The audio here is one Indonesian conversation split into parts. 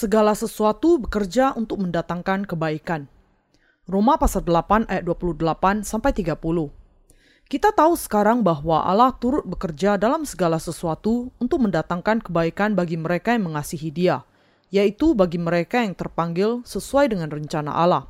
segala sesuatu bekerja untuk mendatangkan kebaikan. Roma pasal 8 ayat 28 sampai 30. Kita tahu sekarang bahwa Allah turut bekerja dalam segala sesuatu untuk mendatangkan kebaikan bagi mereka yang mengasihi Dia, yaitu bagi mereka yang terpanggil sesuai dengan rencana Allah.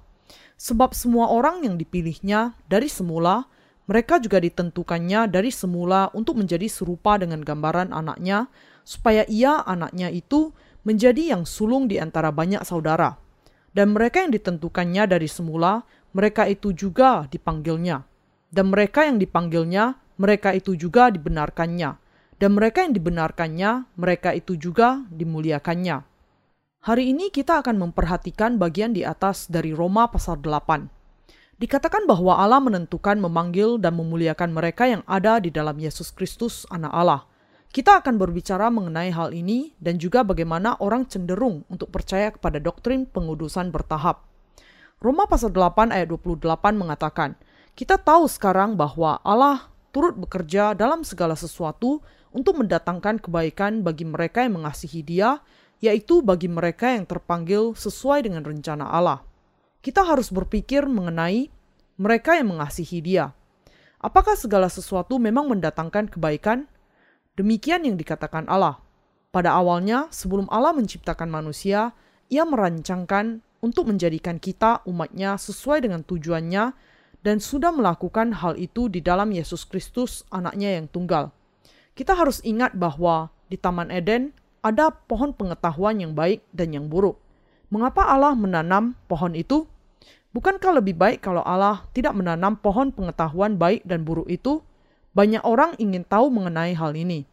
Sebab semua orang yang dipilihnya dari semula, mereka juga ditentukannya dari semula untuk menjadi serupa dengan gambaran anaknya, supaya ia anaknya itu menjadi yang sulung di antara banyak saudara. Dan mereka yang ditentukannya dari semula, mereka itu juga dipanggilnya. Dan mereka yang dipanggilnya, mereka itu juga dibenarkannya. Dan mereka yang dibenarkannya, mereka itu juga dimuliakannya. Hari ini kita akan memperhatikan bagian di atas dari Roma pasal 8. Dikatakan bahwa Allah menentukan memanggil dan memuliakan mereka yang ada di dalam Yesus Kristus, Anak Allah. Kita akan berbicara mengenai hal ini dan juga bagaimana orang cenderung untuk percaya kepada doktrin pengudusan bertahap. Roma pasal 8 ayat 28 mengatakan, kita tahu sekarang bahwa Allah turut bekerja dalam segala sesuatu untuk mendatangkan kebaikan bagi mereka yang mengasihi dia, yaitu bagi mereka yang terpanggil sesuai dengan rencana Allah. Kita harus berpikir mengenai mereka yang mengasihi dia. Apakah segala sesuatu memang mendatangkan kebaikan? Demikian yang dikatakan Allah. Pada awalnya, sebelum Allah menciptakan manusia, ia merancangkan untuk menjadikan kita umatnya sesuai dengan tujuannya dan sudah melakukan hal itu di dalam Yesus Kristus anaknya yang tunggal. Kita harus ingat bahwa di Taman Eden ada pohon pengetahuan yang baik dan yang buruk. Mengapa Allah menanam pohon itu? Bukankah lebih baik kalau Allah tidak menanam pohon pengetahuan baik dan buruk itu? Banyak orang ingin tahu mengenai hal ini.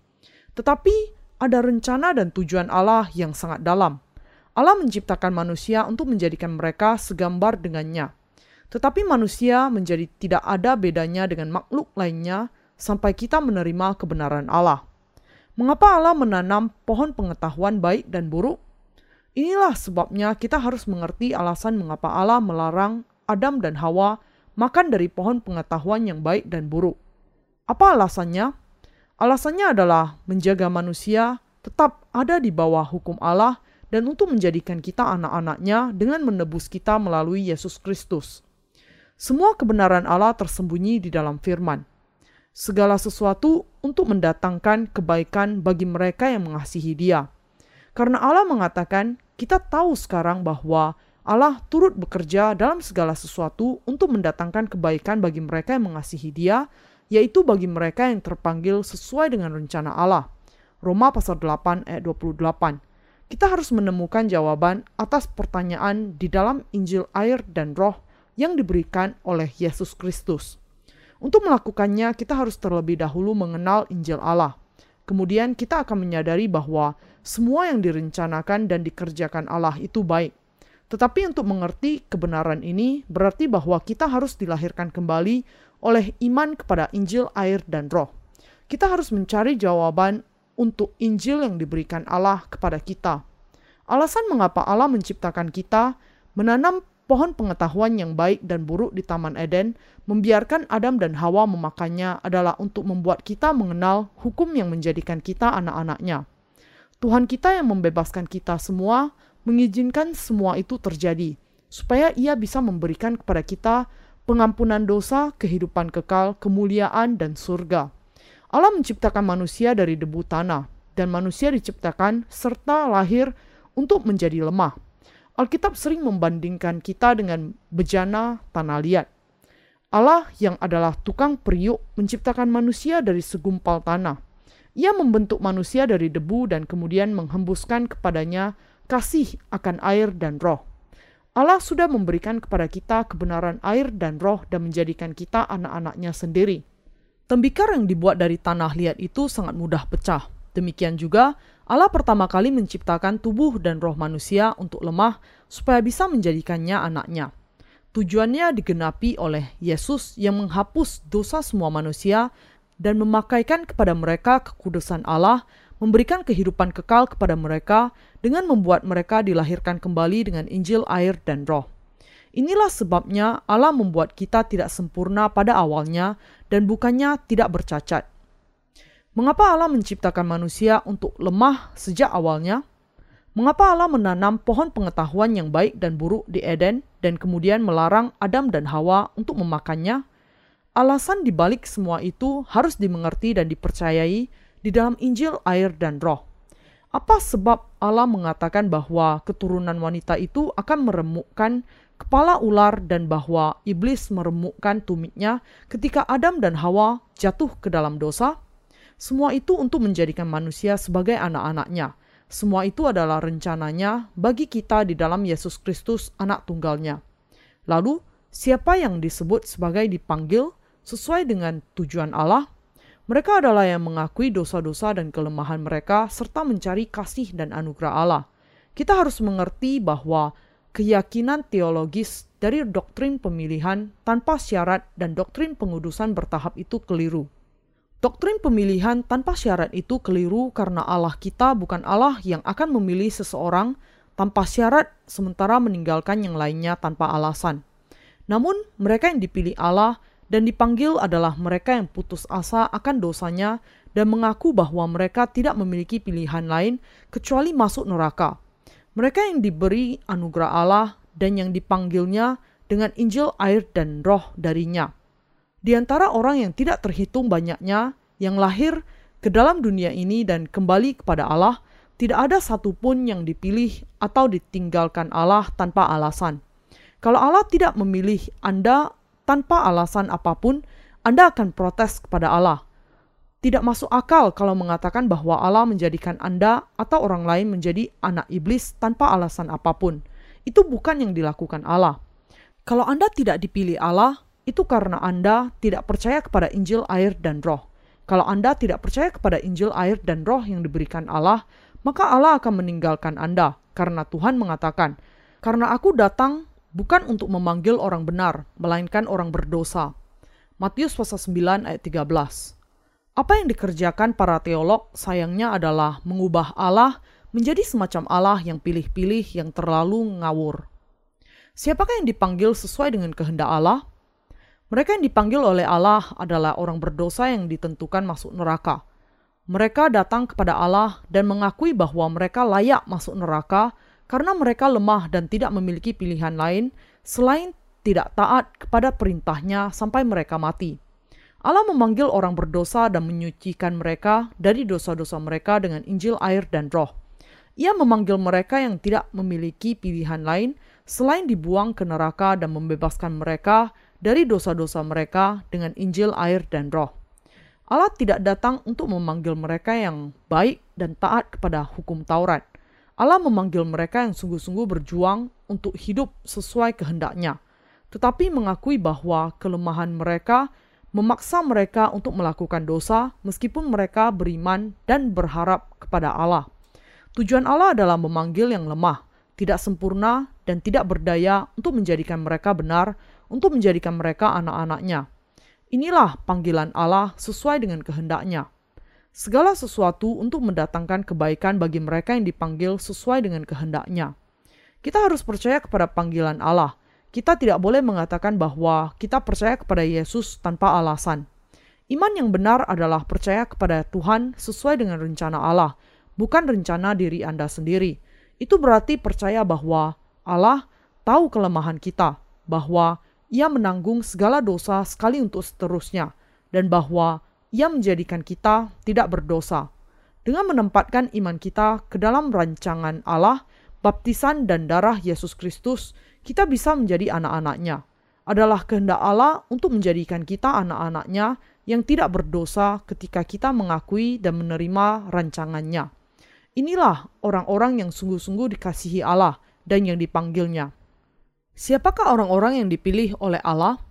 Tetapi ada rencana dan tujuan Allah yang sangat dalam. Allah menciptakan manusia untuk menjadikan mereka segambar dengannya. Tetapi manusia menjadi tidak ada bedanya dengan makhluk lainnya sampai kita menerima kebenaran Allah. Mengapa Allah menanam pohon pengetahuan baik dan buruk? Inilah sebabnya kita harus mengerti alasan mengapa Allah melarang Adam dan Hawa makan dari pohon pengetahuan yang baik dan buruk. Apa alasannya? Alasannya adalah menjaga manusia tetap ada di bawah hukum Allah dan untuk menjadikan kita anak-anaknya dengan menebus kita melalui Yesus Kristus. Semua kebenaran Allah tersembunyi di dalam firman. Segala sesuatu untuk mendatangkan kebaikan bagi mereka yang mengasihi dia. Karena Allah mengatakan, kita tahu sekarang bahwa Allah turut bekerja dalam segala sesuatu untuk mendatangkan kebaikan bagi mereka yang mengasihi dia, yaitu bagi mereka yang terpanggil sesuai dengan rencana Allah. Roma pasal 8 ayat 28. Kita harus menemukan jawaban atas pertanyaan di dalam Injil air dan roh yang diberikan oleh Yesus Kristus. Untuk melakukannya, kita harus terlebih dahulu mengenal Injil Allah. Kemudian kita akan menyadari bahwa semua yang direncanakan dan dikerjakan Allah itu baik. Tetapi untuk mengerti kebenaran ini berarti bahwa kita harus dilahirkan kembali oleh iman kepada Injil, air, dan Roh. Kita harus mencari jawaban untuk Injil yang diberikan Allah kepada kita. Alasan mengapa Allah menciptakan kita, menanam pohon pengetahuan yang baik dan buruk di Taman Eden, membiarkan Adam dan Hawa memakannya adalah untuk membuat kita mengenal hukum yang menjadikan kita anak-anaknya. Tuhan kita yang membebaskan kita semua, mengizinkan semua itu terjadi, supaya ia bisa memberikan kepada kita pengampunan dosa, kehidupan kekal, kemuliaan, dan surga. Allah menciptakan manusia dari debu tanah, dan manusia diciptakan serta lahir untuk menjadi lemah. Alkitab sering membandingkan kita dengan bejana tanah liat. Allah yang adalah tukang periuk menciptakan manusia dari segumpal tanah. Ia membentuk manusia dari debu dan kemudian menghembuskan kepadanya kasih akan air dan roh. Allah sudah memberikan kepada kita kebenaran air dan roh dan menjadikan kita anak-anaknya sendiri. Tembikar yang dibuat dari tanah liat itu sangat mudah pecah. Demikian juga, Allah pertama kali menciptakan tubuh dan roh manusia untuk lemah supaya bisa menjadikannya anaknya. Tujuannya digenapi oleh Yesus yang menghapus dosa semua manusia dan memakaikan kepada mereka kekudusan Allah memberikan kehidupan kekal kepada mereka dengan membuat mereka dilahirkan kembali dengan Injil, air, dan Roh. Inilah sebabnya Allah membuat kita tidak sempurna pada awalnya dan bukannya tidak bercacat. Mengapa Allah menciptakan manusia untuk lemah sejak awalnya? Mengapa Allah menanam pohon pengetahuan yang baik dan buruk di Eden dan kemudian melarang Adam dan Hawa untuk memakannya? Alasan dibalik semua itu harus dimengerti dan dipercayai di dalam Injil, air, dan Roh. Apa sebab Allah mengatakan bahwa keturunan wanita itu akan meremukkan kepala ular dan bahwa iblis meremukkan tumitnya ketika Adam dan Hawa jatuh ke dalam dosa? Semua itu untuk menjadikan manusia sebagai anak-anaknya. Semua itu adalah rencananya bagi kita di dalam Yesus Kristus, Anak Tunggalnya. Lalu, siapa yang disebut sebagai dipanggil sesuai dengan tujuan Allah. Mereka adalah yang mengakui dosa-dosa dan kelemahan mereka serta mencari kasih dan anugerah Allah. Kita harus mengerti bahwa keyakinan teologis dari doktrin pemilihan tanpa syarat dan doktrin pengudusan bertahap itu keliru. Doktrin pemilihan tanpa syarat itu keliru karena Allah kita bukan Allah yang akan memilih seseorang tanpa syarat sementara meninggalkan yang lainnya tanpa alasan. Namun, mereka yang dipilih Allah dan dipanggil adalah mereka yang putus asa akan dosanya dan mengaku bahwa mereka tidak memiliki pilihan lain kecuali masuk neraka. Mereka yang diberi anugerah Allah dan yang dipanggilnya dengan Injil air dan roh darinya. Di antara orang yang tidak terhitung banyaknya yang lahir ke dalam dunia ini dan kembali kepada Allah, tidak ada satupun yang dipilih atau ditinggalkan Allah tanpa alasan. Kalau Allah tidak memilih Anda tanpa alasan apa pun, Anda akan protes kepada Allah. Tidak masuk akal kalau mengatakan bahwa Allah menjadikan Anda atau orang lain menjadi anak iblis tanpa alasan apa pun. Itu bukan yang dilakukan Allah. Kalau Anda tidak dipilih Allah, itu karena Anda tidak percaya kepada Injil, air, dan Roh. Kalau Anda tidak percaya kepada Injil, air, dan Roh yang diberikan Allah, maka Allah akan meninggalkan Anda, karena Tuhan mengatakan, "Karena Aku datang bukan untuk memanggil orang benar, melainkan orang berdosa. Matius pasal 9 ayat 13. Apa yang dikerjakan para teolog sayangnya adalah mengubah Allah menjadi semacam Allah yang pilih-pilih yang terlalu ngawur. Siapakah yang dipanggil sesuai dengan kehendak Allah? Mereka yang dipanggil oleh Allah adalah orang berdosa yang ditentukan masuk neraka. Mereka datang kepada Allah dan mengakui bahwa mereka layak masuk neraka karena mereka lemah dan tidak memiliki pilihan lain selain tidak taat kepada perintahnya sampai mereka mati. Allah memanggil orang berdosa dan menyucikan mereka dari dosa-dosa mereka dengan Injil air dan roh. Ia memanggil mereka yang tidak memiliki pilihan lain selain dibuang ke neraka dan membebaskan mereka dari dosa-dosa mereka dengan Injil air dan roh. Allah tidak datang untuk memanggil mereka yang baik dan taat kepada hukum Taurat – Allah memanggil mereka yang sungguh-sungguh berjuang untuk hidup sesuai kehendaknya, tetapi mengakui bahwa kelemahan mereka memaksa mereka untuk melakukan dosa meskipun mereka beriman dan berharap kepada Allah. Tujuan Allah adalah memanggil yang lemah, tidak sempurna, dan tidak berdaya untuk menjadikan mereka benar, untuk menjadikan mereka anak-anaknya. Inilah panggilan Allah sesuai dengan kehendaknya segala sesuatu untuk mendatangkan kebaikan bagi mereka yang dipanggil sesuai dengan kehendaknya. Kita harus percaya kepada panggilan Allah. Kita tidak boleh mengatakan bahwa kita percaya kepada Yesus tanpa alasan. Iman yang benar adalah percaya kepada Tuhan sesuai dengan rencana Allah, bukan rencana diri Anda sendiri. Itu berarti percaya bahwa Allah tahu kelemahan kita, bahwa Ia menanggung segala dosa sekali untuk seterusnya, dan bahwa ia menjadikan kita tidak berdosa. Dengan menempatkan iman kita ke dalam rancangan Allah, baptisan dan darah Yesus Kristus, kita bisa menjadi anak-anaknya. Adalah kehendak Allah untuk menjadikan kita anak-anaknya yang tidak berdosa ketika kita mengakui dan menerima rancangannya. Inilah orang-orang yang sungguh-sungguh dikasihi Allah dan yang dipanggilnya. Siapakah orang-orang yang dipilih oleh Allah?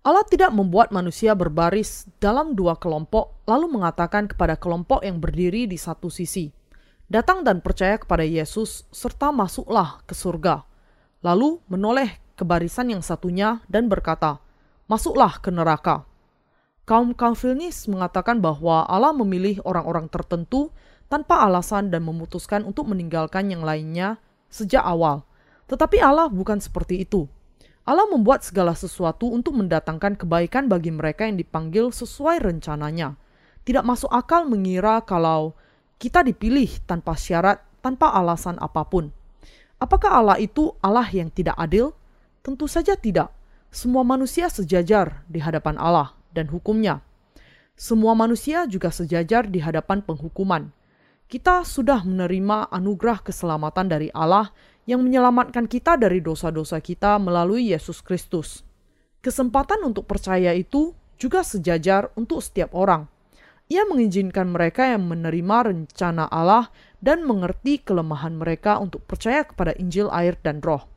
Allah tidak membuat manusia berbaris dalam dua kelompok, lalu mengatakan kepada kelompok yang berdiri di satu sisi, "Datang dan percaya kepada Yesus, serta masuklah ke surga." Lalu menoleh ke barisan yang satunya dan berkata, "Masuklah ke neraka." Kaum Calvinis mengatakan bahwa Allah memilih orang-orang tertentu tanpa alasan dan memutuskan untuk meninggalkan yang lainnya sejak awal. Tetapi Allah bukan seperti itu. Allah membuat segala sesuatu untuk mendatangkan kebaikan bagi mereka yang dipanggil sesuai rencananya. Tidak masuk akal mengira kalau kita dipilih tanpa syarat tanpa alasan apa pun. Apakah Allah itu Allah yang tidak adil? Tentu saja tidak. Semua manusia sejajar di hadapan Allah dan hukumnya. Semua manusia juga sejajar di hadapan penghukuman. Kita sudah menerima anugerah keselamatan dari Allah yang menyelamatkan kita dari dosa-dosa kita melalui Yesus Kristus. Kesempatan untuk percaya itu juga sejajar untuk setiap orang. Ia mengizinkan mereka yang menerima rencana Allah dan mengerti kelemahan mereka untuk percaya kepada Injil, air, dan Roh.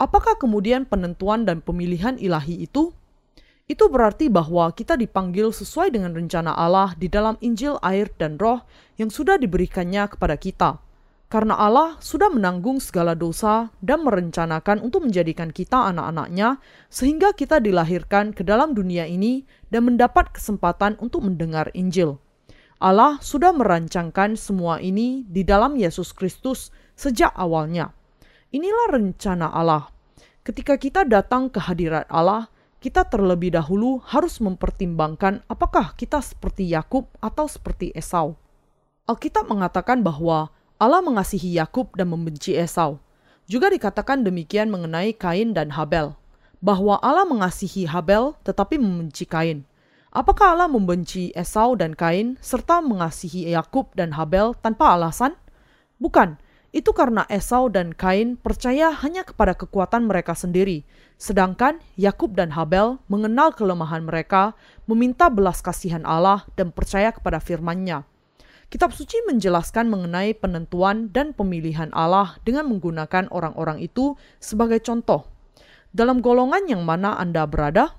Apakah kemudian penentuan dan pemilihan ilahi itu? Itu berarti bahwa kita dipanggil sesuai dengan rencana Allah di dalam Injil, air, dan Roh yang sudah diberikannya kepada kita karena Allah sudah menanggung segala dosa dan merencanakan untuk menjadikan kita anak-anaknya sehingga kita dilahirkan ke dalam dunia ini dan mendapat kesempatan untuk mendengar Injil. Allah sudah merancangkan semua ini di dalam Yesus Kristus sejak awalnya. Inilah rencana Allah. Ketika kita datang ke hadirat Allah, kita terlebih dahulu harus mempertimbangkan apakah kita seperti Yakub atau seperti Esau. Alkitab mengatakan bahwa Allah mengasihi Yakub dan membenci Esau. Juga dikatakan demikian mengenai Kain dan Habel, bahwa Allah mengasihi Habel tetapi membenci Kain. Apakah Allah membenci Esau dan Kain serta mengasihi Yakub dan Habel tanpa alasan? Bukan, itu karena Esau dan Kain percaya hanya kepada kekuatan mereka sendiri, sedangkan Yakub dan Habel mengenal kelemahan mereka, meminta belas kasihan Allah dan percaya kepada firman-Nya. Kitab suci menjelaskan mengenai penentuan dan pemilihan Allah dengan menggunakan orang-orang itu sebagai contoh. Dalam golongan yang mana Anda berada,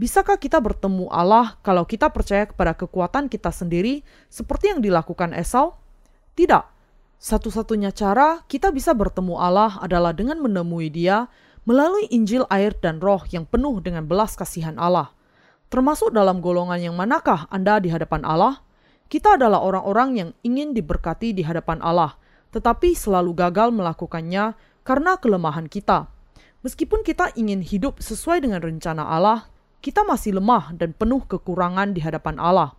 bisakah kita bertemu Allah kalau kita percaya kepada kekuatan kita sendiri seperti yang dilakukan Esau? Tidak. Satu-satunya cara kita bisa bertemu Allah adalah dengan menemui Dia melalui Injil, air, dan Roh yang penuh dengan belas kasihan Allah. Termasuk dalam golongan yang manakah Anda di hadapan Allah? Kita adalah orang-orang yang ingin diberkati di hadapan Allah, tetapi selalu gagal melakukannya karena kelemahan kita. Meskipun kita ingin hidup sesuai dengan rencana Allah, kita masih lemah dan penuh kekurangan di hadapan Allah.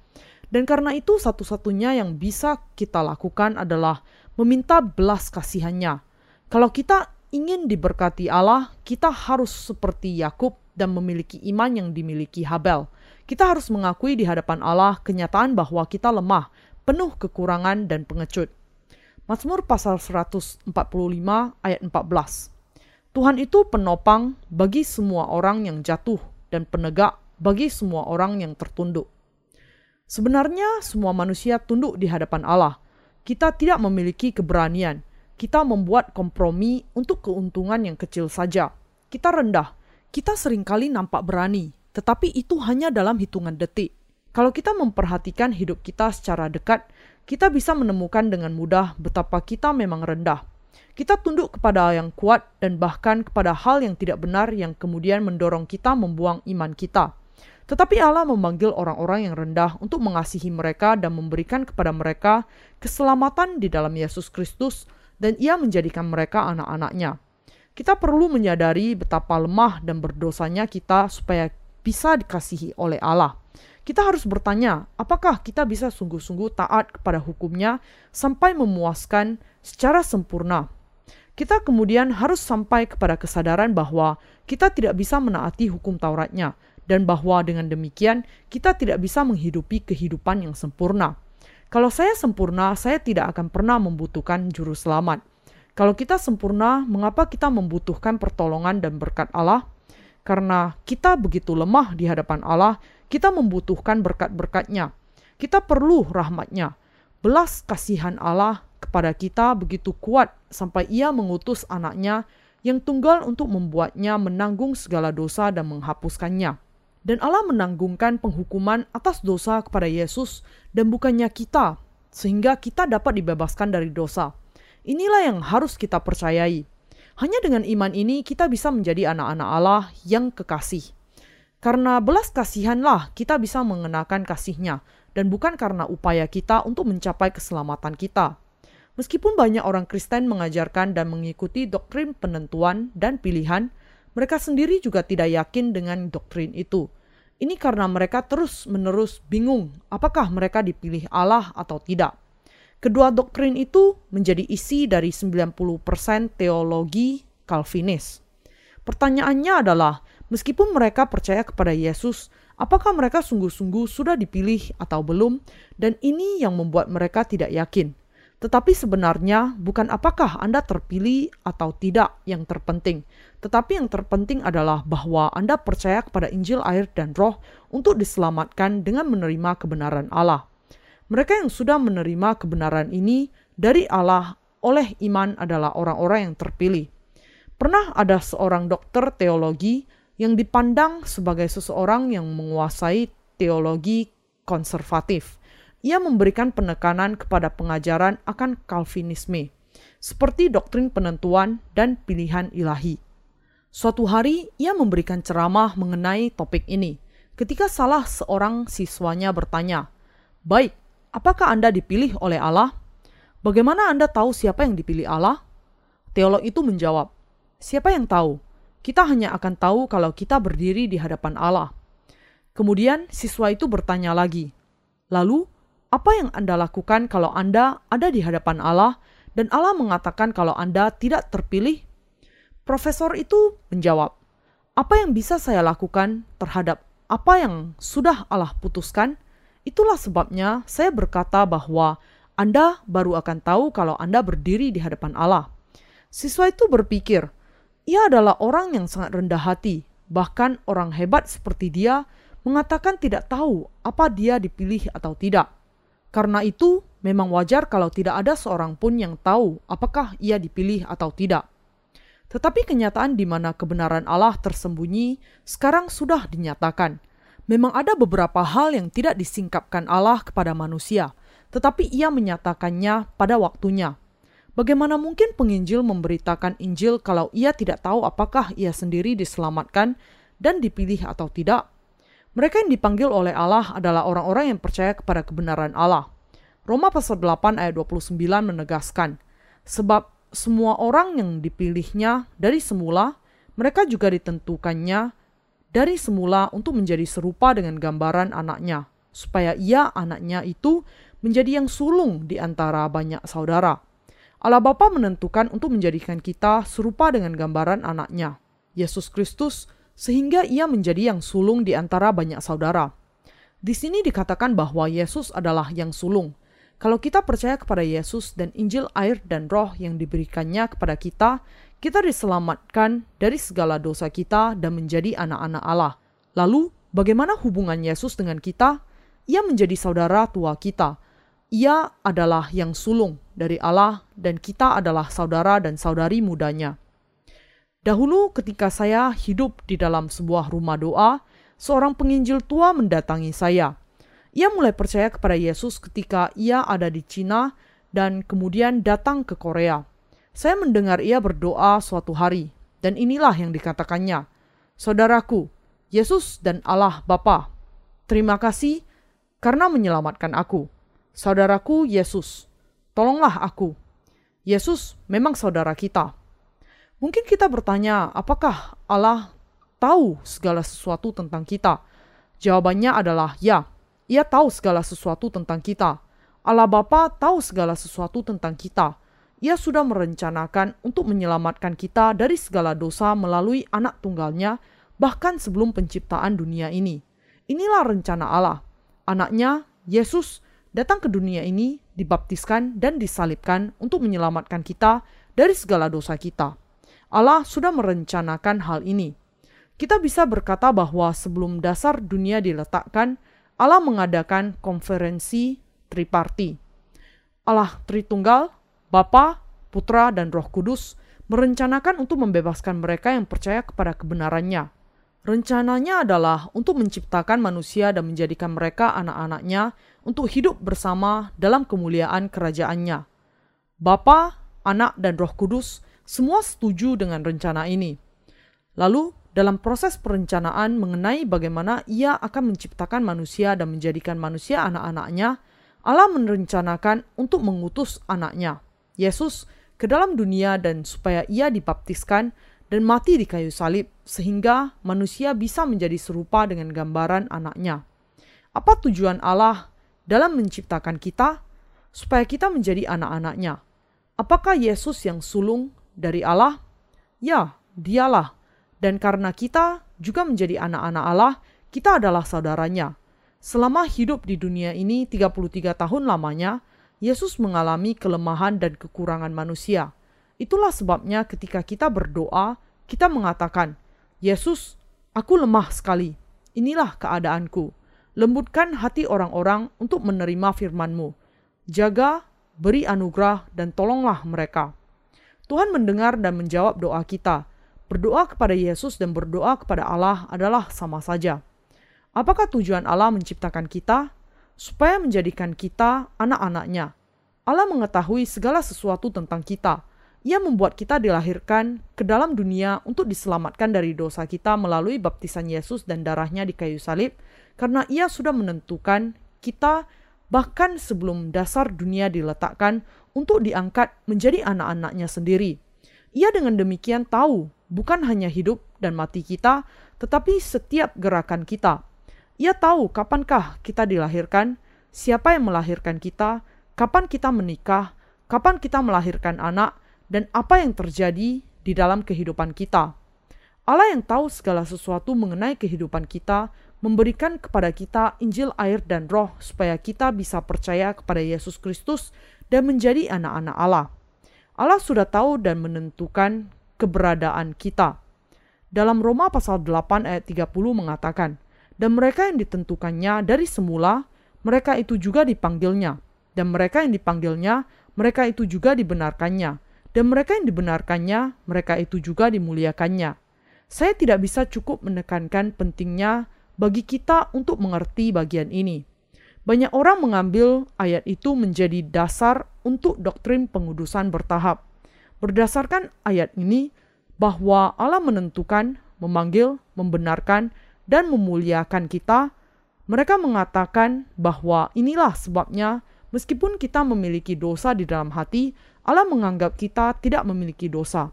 Dan karena itu satu-satunya yang bisa kita lakukan adalah meminta belas kasihannya. Kalau kita ingin diberkati Allah, kita harus seperti Yakub dan memiliki iman yang dimiliki Habel. Kita harus mengakui di hadapan Allah kenyataan bahwa kita lemah, penuh kekurangan dan pengecut. Mazmur pasal 145 ayat 14. Tuhan itu penopang bagi semua orang yang jatuh dan penegak bagi semua orang yang tertunduk. Sebenarnya semua manusia tunduk di hadapan Allah. Kita tidak memiliki keberanian. Kita membuat kompromi untuk keuntungan yang kecil saja. Kita rendah. Kita sering kali nampak berani, tetapi itu hanya dalam hitungan detik. Kalau kita memperhatikan hidup kita secara dekat, kita bisa menemukan dengan mudah betapa kita memang rendah. Kita tunduk kepada yang kuat dan bahkan kepada hal yang tidak benar yang kemudian mendorong kita membuang iman kita. Tetapi Allah memanggil orang-orang yang rendah untuk mengasihi mereka dan memberikan kepada mereka keselamatan di dalam Yesus Kristus dan ia menjadikan mereka anak-anaknya. Kita perlu menyadari betapa lemah dan berdosanya kita supaya bisa dikasihi oleh Allah. Kita harus bertanya, apakah kita bisa sungguh-sungguh taat kepada hukumnya sampai memuaskan secara sempurna? Kita kemudian harus sampai kepada kesadaran bahwa kita tidak bisa menaati hukum Tauratnya, dan bahwa dengan demikian kita tidak bisa menghidupi kehidupan yang sempurna. Kalau saya sempurna, saya tidak akan pernah membutuhkan juru selamat. Kalau kita sempurna, mengapa kita membutuhkan pertolongan dan berkat Allah? Karena kita begitu lemah di hadapan Allah, kita membutuhkan berkat-berkatnya. Kita perlu rahmatnya. Belas kasihan Allah kepada kita begitu kuat sampai ia mengutus anaknya yang tunggal untuk membuatnya menanggung segala dosa dan menghapuskannya. Dan Allah menanggungkan penghukuman atas dosa kepada Yesus dan bukannya kita, sehingga kita dapat dibebaskan dari dosa. Inilah yang harus kita percayai. Hanya dengan iman ini kita bisa menjadi anak-anak Allah yang kekasih. Karena belas kasihanlah kita bisa mengenakan kasihnya, dan bukan karena upaya kita untuk mencapai keselamatan kita. Meskipun banyak orang Kristen mengajarkan dan mengikuti doktrin penentuan dan pilihan, mereka sendiri juga tidak yakin dengan doktrin itu. Ini karena mereka terus-menerus bingung apakah mereka dipilih Allah atau tidak. Kedua doktrin itu menjadi isi dari 90% teologi Calvinis. Pertanyaannya adalah, meskipun mereka percaya kepada Yesus, apakah mereka sungguh-sungguh sudah dipilih atau belum? Dan ini yang membuat mereka tidak yakin. Tetapi sebenarnya bukan apakah Anda terpilih atau tidak yang terpenting, tetapi yang terpenting adalah bahwa Anda percaya kepada Injil, air, dan Roh untuk diselamatkan dengan menerima kebenaran Allah. Mereka yang sudah menerima kebenaran ini dari Allah oleh iman adalah orang-orang yang terpilih. Pernah ada seorang dokter teologi yang dipandang sebagai seseorang yang menguasai teologi konservatif. Ia memberikan penekanan kepada pengajaran akan Calvinisme, seperti doktrin penentuan dan pilihan ilahi. Suatu hari, ia memberikan ceramah mengenai topik ini. Ketika salah seorang siswanya bertanya, "Baik, Apakah Anda dipilih oleh Allah? Bagaimana Anda tahu siapa yang dipilih Allah? Teolog itu menjawab, "Siapa yang tahu? Kita hanya akan tahu kalau kita berdiri di hadapan Allah." Kemudian siswa itu bertanya lagi, "Lalu, apa yang Anda lakukan kalau Anda ada di hadapan Allah dan Allah mengatakan kalau Anda tidak terpilih?" Profesor itu menjawab, "Apa yang bisa saya lakukan terhadap apa yang sudah Allah putuskan?" Itulah sebabnya saya berkata bahwa Anda baru akan tahu kalau Anda berdiri di hadapan Allah. Siswa itu berpikir, ia adalah orang yang sangat rendah hati, bahkan orang hebat seperti dia mengatakan tidak tahu apa dia dipilih atau tidak. Karena itu, memang wajar kalau tidak ada seorang pun yang tahu apakah ia dipilih atau tidak. Tetapi kenyataan di mana kebenaran Allah tersembunyi sekarang sudah dinyatakan, Memang ada beberapa hal yang tidak disingkapkan Allah kepada manusia, tetapi ia menyatakannya pada waktunya. Bagaimana mungkin penginjil memberitakan Injil kalau ia tidak tahu apakah ia sendiri diselamatkan dan dipilih atau tidak? Mereka yang dipanggil oleh Allah adalah orang-orang yang percaya kepada kebenaran Allah. Roma pasal 8 ayat 29 menegaskan, sebab semua orang yang dipilihnya dari semula, mereka juga ditentukannya dari semula untuk menjadi serupa dengan gambaran anaknya, supaya ia anaknya itu menjadi yang sulung di antara banyak saudara. Allah Bapa menentukan untuk menjadikan kita serupa dengan gambaran anaknya, Yesus Kristus, sehingga ia menjadi yang sulung di antara banyak saudara. Di sini dikatakan bahwa Yesus adalah yang sulung. Kalau kita percaya kepada Yesus dan Injil air dan roh yang diberikannya kepada kita, kita diselamatkan dari segala dosa kita dan menjadi anak-anak Allah. Lalu, bagaimana hubungan Yesus dengan kita? Ia menjadi saudara tua kita. Ia adalah yang sulung dari Allah dan kita adalah saudara dan saudari mudanya. Dahulu ketika saya hidup di dalam sebuah rumah doa, seorang penginjil tua mendatangi saya. Ia mulai percaya kepada Yesus ketika ia ada di Cina dan kemudian datang ke Korea. Saya mendengar ia berdoa suatu hari, dan inilah yang dikatakannya. Saudaraku, Yesus dan Allah Bapa, terima kasih karena menyelamatkan aku. Saudaraku Yesus, tolonglah aku. Yesus memang saudara kita. Mungkin kita bertanya, apakah Allah tahu segala sesuatu tentang kita? Jawabannya adalah ya, ia tahu segala sesuatu tentang kita. Allah Bapa tahu segala sesuatu tentang kita ia sudah merencanakan untuk menyelamatkan kita dari segala dosa melalui anak tunggalnya bahkan sebelum penciptaan dunia ini. Inilah rencana Allah. Anaknya, Yesus, datang ke dunia ini, dibaptiskan dan disalibkan untuk menyelamatkan kita dari segala dosa kita. Allah sudah merencanakan hal ini. Kita bisa berkata bahwa sebelum dasar dunia diletakkan, Allah mengadakan konferensi triparti. Allah Tritunggal, Bapa, Putra, dan Roh Kudus merencanakan untuk membebaskan mereka yang percaya kepada kebenarannya. Rencananya adalah untuk menciptakan manusia dan menjadikan mereka anak-anaknya untuk hidup bersama dalam kemuliaan kerajaannya. Bapa, Anak, dan Roh Kudus semua setuju dengan rencana ini. Lalu, dalam proses perencanaan mengenai bagaimana ia akan menciptakan manusia dan menjadikan manusia anak-anaknya, Allah merencanakan untuk mengutus anaknya. Yesus ke dalam dunia dan supaya ia dibaptiskan dan mati di kayu salib sehingga manusia bisa menjadi serupa dengan gambaran anaknya. Apa tujuan Allah dalam menciptakan kita? supaya kita menjadi anak-anaknya. Apakah Yesus yang sulung dari Allah? Ya, dialah. Dan karena kita juga menjadi anak-anak Allah, kita adalah saudaranya. Selama hidup di dunia ini 33 tahun lamanya, Yesus mengalami kelemahan dan kekurangan manusia. Itulah sebabnya ketika kita berdoa, kita mengatakan, Yesus, aku lemah sekali. Inilah keadaanku. Lembutkan hati orang-orang untuk menerima firman-Mu. Jaga, beri anugerah, dan tolonglah mereka. Tuhan mendengar dan menjawab doa kita. Berdoa kepada Yesus dan berdoa kepada Allah adalah sama saja. Apakah tujuan Allah menciptakan kita? Supaya menjadikan kita anak-anaknya. Allah mengetahui segala sesuatu tentang kita. Ia membuat kita dilahirkan ke dalam dunia untuk diselamatkan dari dosa kita melalui baptisan Yesus dan darahnya di kayu salib, karena ia sudah menentukan kita bahkan sebelum dasar dunia diletakkan untuk diangkat menjadi anak-anaknya sendiri. Ia dengan demikian tahu bukan hanya hidup dan mati kita, tetapi setiap gerakan kita. Ia tahu kapankah kita dilahirkan, siapa yang melahirkan kita, kapan kita menikah, kapan kita melahirkan anak, dan apa yang terjadi di dalam kehidupan kita. Allah yang tahu segala sesuatu mengenai kehidupan kita memberikan kepada kita Injil air dan roh supaya kita bisa percaya kepada Yesus Kristus dan menjadi anak-anak Allah. Allah sudah tahu dan menentukan keberadaan kita. Dalam Roma pasal 8 ayat 30 mengatakan, dan mereka yang ditentukannya dari semula, mereka itu juga dipanggilnya. Dan mereka yang dipanggilnya, mereka itu juga dibenarkannya. Dan mereka yang dibenarkannya, mereka itu juga dimuliakannya. Saya tidak bisa cukup menekankan pentingnya bagi kita untuk mengerti bagian ini. Banyak orang mengambil ayat itu menjadi dasar untuk doktrin pengudusan bertahap. Berdasarkan ayat ini, bahwa Allah menentukan, memanggil, membenarkan, dan memuliakan kita, mereka mengatakan bahwa inilah sebabnya meskipun kita memiliki dosa di dalam hati, Allah menganggap kita tidak memiliki dosa.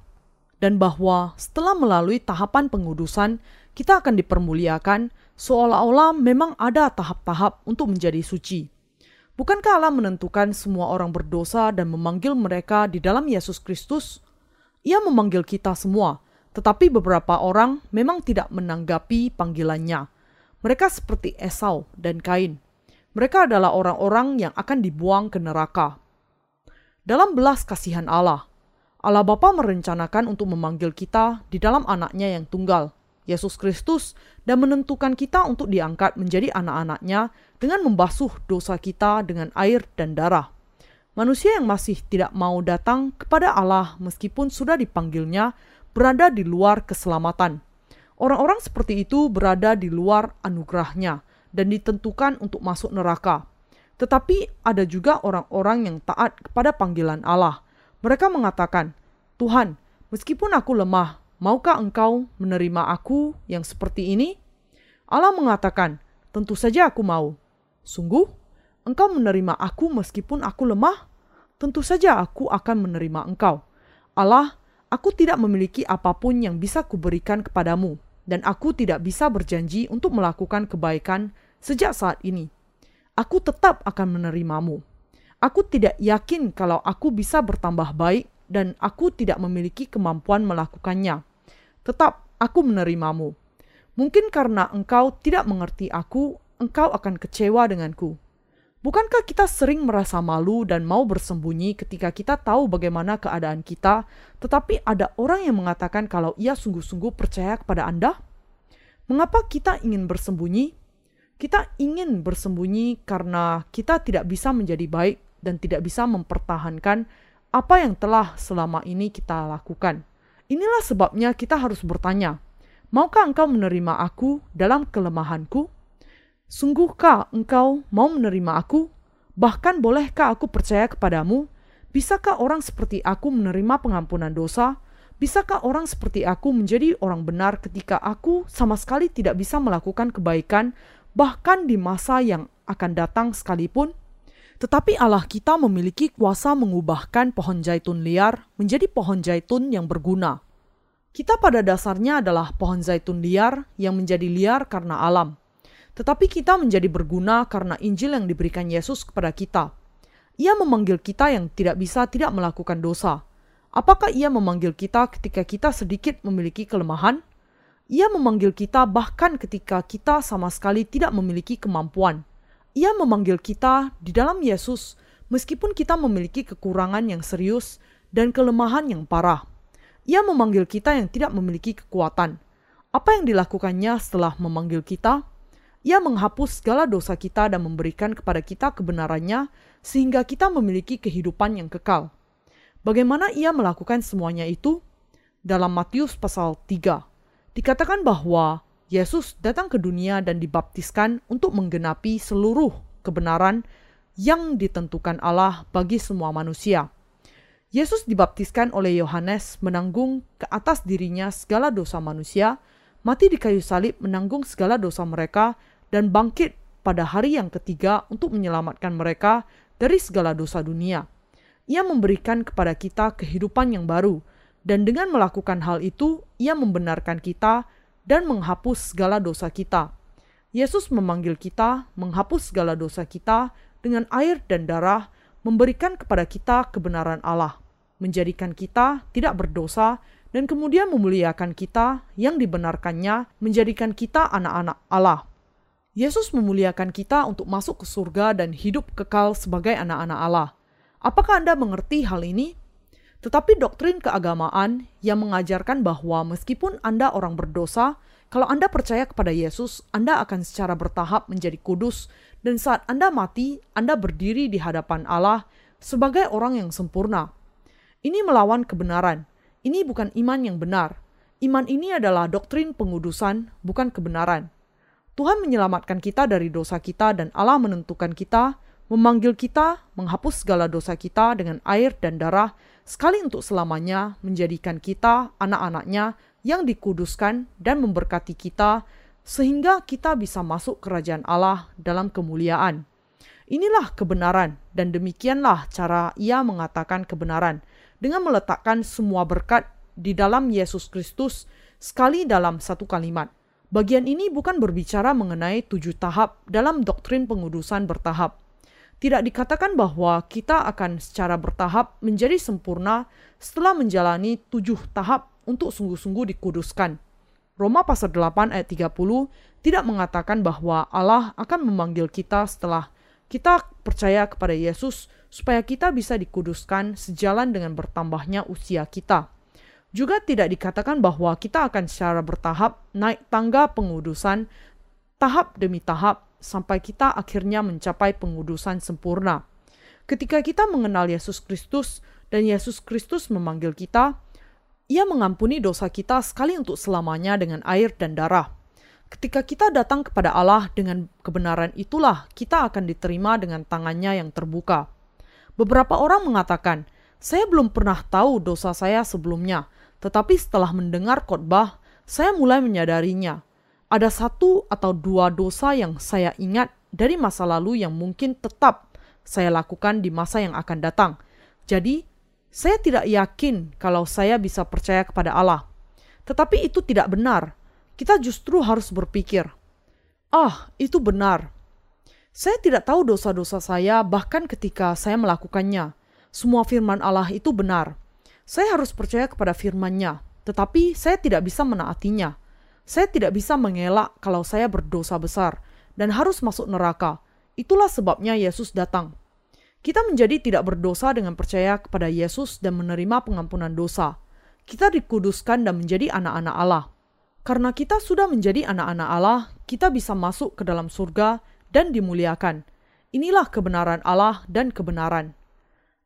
Dan bahwa setelah melalui tahapan pengudusan, kita akan dipermuliakan seolah-olah memang ada tahap-tahap untuk menjadi suci. Bukankah Allah menentukan semua orang berdosa dan memanggil mereka di dalam Yesus Kristus? Ia memanggil kita semua, tetapi beberapa orang memang tidak menanggapi panggilannya. Mereka seperti Esau dan Kain. Mereka adalah orang-orang yang akan dibuang ke neraka. Dalam belas kasihan Allah, Allah Bapa merencanakan untuk memanggil kita di dalam anaknya yang tunggal, Yesus Kristus, dan menentukan kita untuk diangkat menjadi anak-anaknya dengan membasuh dosa kita dengan air dan darah. Manusia yang masih tidak mau datang kepada Allah meskipun sudah dipanggilnya berada di luar keselamatan. Orang-orang seperti itu berada di luar anugerahnya dan ditentukan untuk masuk neraka. Tetapi ada juga orang-orang yang taat kepada panggilan Allah. Mereka mengatakan, Tuhan, meskipun aku lemah, maukah engkau menerima aku yang seperti ini? Allah mengatakan, tentu saja aku mau. Sungguh, engkau menerima aku meskipun aku lemah? Tentu saja aku akan menerima engkau. Allah Aku tidak memiliki apa pun yang bisa kuberikan kepadamu, dan aku tidak bisa berjanji untuk melakukan kebaikan sejak saat ini. Aku tetap akan menerimamu. Aku tidak yakin kalau aku bisa bertambah baik, dan aku tidak memiliki kemampuan melakukannya. Tetap aku menerimamu. Mungkin karena engkau tidak mengerti aku, engkau akan kecewa denganku. Bukankah kita sering merasa malu dan mau bersembunyi ketika kita tahu bagaimana keadaan kita, tetapi ada orang yang mengatakan kalau ia sungguh-sungguh percaya kepada Anda? Mengapa kita ingin bersembunyi? Kita ingin bersembunyi karena kita tidak bisa menjadi baik dan tidak bisa mempertahankan apa yang telah selama ini kita lakukan. Inilah sebabnya kita harus bertanya, maukah engkau menerima aku dalam kelemahanku? Sungguhkah engkau mau menerima aku? Bahkan bolehkah aku percaya kepadamu? Bisakah orang seperti aku menerima pengampunan dosa? Bisakah orang seperti aku menjadi orang benar ketika aku sama sekali tidak bisa melakukan kebaikan, bahkan di masa yang akan datang sekalipun? Tetapi Allah kita memiliki kuasa mengubahkan pohon zaitun liar menjadi pohon zaitun yang berguna. Kita pada dasarnya adalah pohon zaitun liar yang menjadi liar karena alam tetapi kita menjadi berguna karena Injil yang diberikan Yesus kepada kita. Ia memanggil kita yang tidak bisa tidak melakukan dosa. Apakah ia memanggil kita ketika kita sedikit memiliki kelemahan? Ia memanggil kita bahkan ketika kita sama sekali tidak memiliki kemampuan. Ia memanggil kita di dalam Yesus meskipun kita memiliki kekurangan yang serius dan kelemahan yang parah. Ia memanggil kita yang tidak memiliki kekuatan. Apa yang dilakukannya setelah memanggil kita? Ia menghapus segala dosa kita dan memberikan kepada kita kebenarannya sehingga kita memiliki kehidupan yang kekal. Bagaimana ia melakukan semuanya itu? Dalam Matius pasal 3, dikatakan bahwa Yesus datang ke dunia dan dibaptiskan untuk menggenapi seluruh kebenaran yang ditentukan Allah bagi semua manusia. Yesus dibaptiskan oleh Yohanes menanggung ke atas dirinya segala dosa manusia, mati di kayu salib menanggung segala dosa mereka, dan bangkit pada hari yang ketiga untuk menyelamatkan mereka dari segala dosa dunia. Ia memberikan kepada kita kehidupan yang baru, dan dengan melakukan hal itu, Ia membenarkan kita dan menghapus segala dosa kita. Yesus memanggil kita menghapus segala dosa kita dengan air dan darah, memberikan kepada kita kebenaran Allah, menjadikan kita tidak berdosa, dan kemudian memuliakan kita yang dibenarkannya, menjadikan kita anak-anak Allah. Yesus memuliakan kita untuk masuk ke surga dan hidup kekal sebagai anak-anak Allah. Apakah Anda mengerti hal ini? Tetapi doktrin keagamaan yang mengajarkan bahwa meskipun Anda orang berdosa, kalau Anda percaya kepada Yesus, Anda akan secara bertahap menjadi kudus, dan saat Anda mati, Anda berdiri di hadapan Allah sebagai orang yang sempurna. Ini melawan kebenaran. Ini bukan iman yang benar. Iman ini adalah doktrin pengudusan, bukan kebenaran. Tuhan menyelamatkan kita dari dosa kita dan Allah menentukan kita, memanggil kita, menghapus segala dosa kita dengan air dan darah, sekali untuk selamanya menjadikan kita anak-anaknya yang dikuduskan dan memberkati kita, sehingga kita bisa masuk kerajaan Allah dalam kemuliaan. Inilah kebenaran, dan demikianlah cara ia mengatakan kebenaran, dengan meletakkan semua berkat di dalam Yesus Kristus sekali dalam satu kalimat. Bagian ini bukan berbicara mengenai tujuh tahap dalam doktrin pengudusan bertahap. Tidak dikatakan bahwa kita akan secara bertahap menjadi sempurna setelah menjalani tujuh tahap untuk sungguh-sungguh dikuduskan. Roma pasal 8 ayat 30 tidak mengatakan bahwa Allah akan memanggil kita setelah kita percaya kepada Yesus supaya kita bisa dikuduskan sejalan dengan bertambahnya usia kita. Juga tidak dikatakan bahwa kita akan secara bertahap naik tangga pengudusan tahap demi tahap sampai kita akhirnya mencapai pengudusan sempurna. Ketika kita mengenal Yesus Kristus dan Yesus Kristus memanggil kita, ia mengampuni dosa kita sekali untuk selamanya dengan air dan darah. Ketika kita datang kepada Allah dengan kebenaran itulah kita akan diterima dengan tangannya yang terbuka. Beberapa orang mengatakan, saya belum pernah tahu dosa saya sebelumnya, tetapi setelah mendengar khotbah, saya mulai menyadarinya. Ada satu atau dua dosa yang saya ingat dari masa lalu yang mungkin tetap saya lakukan di masa yang akan datang. Jadi, saya tidak yakin kalau saya bisa percaya kepada Allah. Tetapi itu tidak benar. Kita justru harus berpikir, "Ah, itu benar." Saya tidak tahu dosa-dosa saya bahkan ketika saya melakukannya. Semua firman Allah itu benar. Saya harus percaya kepada firman-Nya, tetapi saya tidak bisa menaatinya. Saya tidak bisa mengelak kalau saya berdosa besar dan harus masuk neraka. Itulah sebabnya Yesus datang. Kita menjadi tidak berdosa dengan percaya kepada Yesus dan menerima pengampunan dosa. Kita dikuduskan dan menjadi anak-anak Allah. Karena kita sudah menjadi anak-anak Allah, kita bisa masuk ke dalam surga dan dimuliakan. Inilah kebenaran Allah dan kebenaran.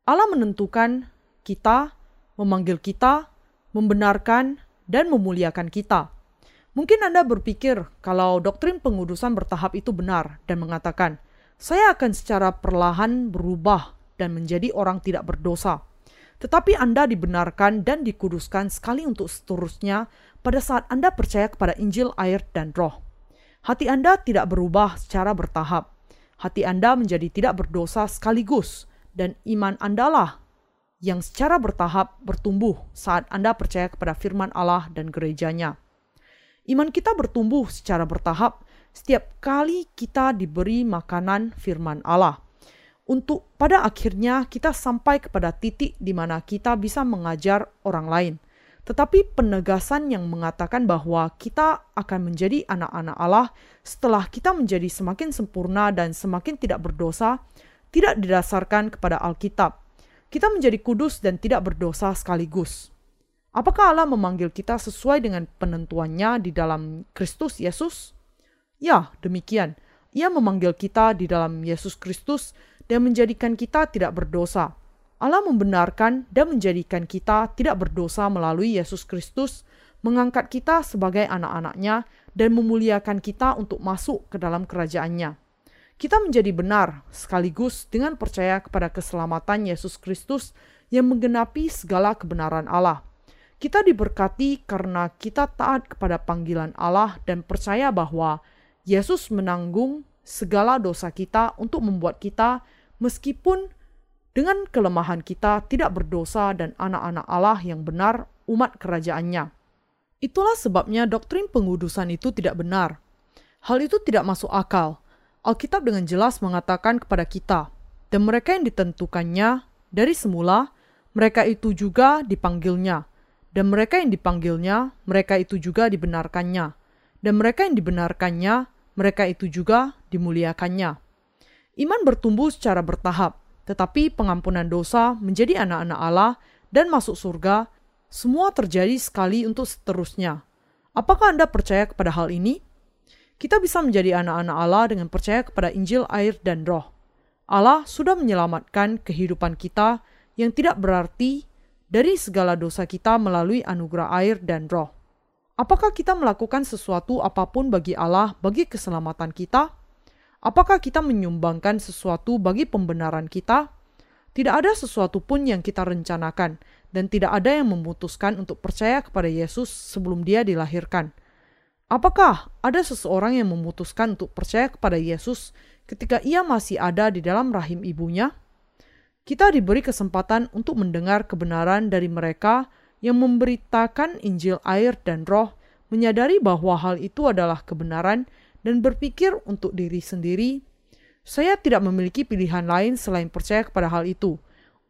Allah menentukan kita memanggil kita, membenarkan, dan memuliakan kita. Mungkin Anda berpikir kalau doktrin pengudusan bertahap itu benar dan mengatakan, "Saya akan secara perlahan berubah dan menjadi orang tidak berdosa." Tetapi Anda dibenarkan dan dikuduskan sekali untuk seterusnya pada saat Anda percaya kepada Injil, air, dan Roh. Hati Anda tidak berubah secara bertahap. Hati Anda menjadi tidak berdosa sekaligus, dan iman Anda lah yang secara bertahap bertumbuh saat Anda percaya kepada firman Allah dan gerejanya. Iman kita bertumbuh secara bertahap setiap kali kita diberi makanan firman Allah. untuk pada akhirnya kita sampai kepada titik di mana kita bisa mengajar orang lain. Tetapi penegasan yang mengatakan bahwa kita akan menjadi anak-anak Allah setelah kita menjadi semakin sempurna dan semakin tidak berdosa, tidak didasarkan kepada Alkitab. Kita menjadi kudus dan tidak berdosa sekaligus. Apakah Allah memanggil kita sesuai dengan penentuannya di dalam Kristus Yesus? Ya, demikian. Ia memanggil kita di dalam Yesus Kristus dan menjadikan kita tidak berdosa. Allah membenarkan dan menjadikan kita tidak berdosa melalui Yesus Kristus, mengangkat kita sebagai anak-anaknya, dan memuliakan kita untuk masuk ke dalam kerajaannya. Kita menjadi benar sekaligus dengan percaya kepada keselamatan Yesus Kristus yang menggenapi segala kebenaran Allah. Kita diberkati karena kita taat kepada panggilan Allah dan percaya bahwa Yesus menanggung segala dosa kita untuk membuat kita meskipun dengan kelemahan kita tidak berdosa dan anak-anak Allah yang benar umat kerajaannya. Itulah sebabnya doktrin pengudusan itu tidak benar. Hal itu tidak masuk akal. Alkitab dengan jelas mengatakan kepada kita, dan mereka yang ditentukannya dari semula, mereka itu juga dipanggilnya, dan mereka yang dipanggilnya, mereka itu juga dibenarkannya, dan mereka yang dibenarkannya, mereka itu juga dimuliakannya. Iman bertumbuh secara bertahap, tetapi pengampunan dosa menjadi anak-anak Allah dan masuk surga, semua terjadi sekali untuk seterusnya. Apakah Anda percaya kepada hal ini? Kita bisa menjadi anak-anak Allah dengan percaya kepada Injil, air, dan roh. Allah sudah menyelamatkan kehidupan kita yang tidak berarti dari segala dosa kita melalui anugerah air dan roh. Apakah kita melakukan sesuatu apa pun bagi Allah bagi keselamatan kita? Apakah kita menyumbangkan sesuatu bagi pembenaran kita? Tidak ada sesuatu pun yang kita rencanakan, dan tidak ada yang memutuskan untuk percaya kepada Yesus sebelum Dia dilahirkan. Apakah ada seseorang yang memutuskan untuk percaya kepada Yesus ketika ia masih ada di dalam rahim ibunya? Kita diberi kesempatan untuk mendengar kebenaran dari mereka yang memberitakan Injil air dan Roh, menyadari bahwa hal itu adalah kebenaran dan berpikir untuk diri sendiri, saya tidak memiliki pilihan lain selain percaya kepada hal itu.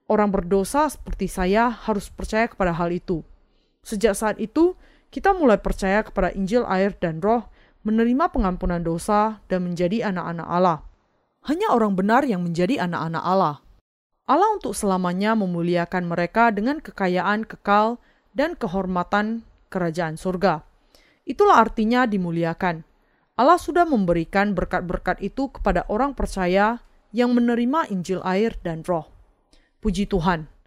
Orang berdosa seperti saya harus percaya kepada hal itu. Sejak saat itu, kita mulai percaya kepada Injil air dan roh, menerima pengampunan dosa, dan menjadi anak-anak Allah. Hanya orang benar yang menjadi anak-anak Allah. Allah untuk selamanya memuliakan mereka dengan kekayaan kekal dan kehormatan kerajaan surga. Itulah artinya dimuliakan. Allah sudah memberikan berkat-berkat itu kepada orang percaya yang menerima Injil air dan roh. Puji Tuhan.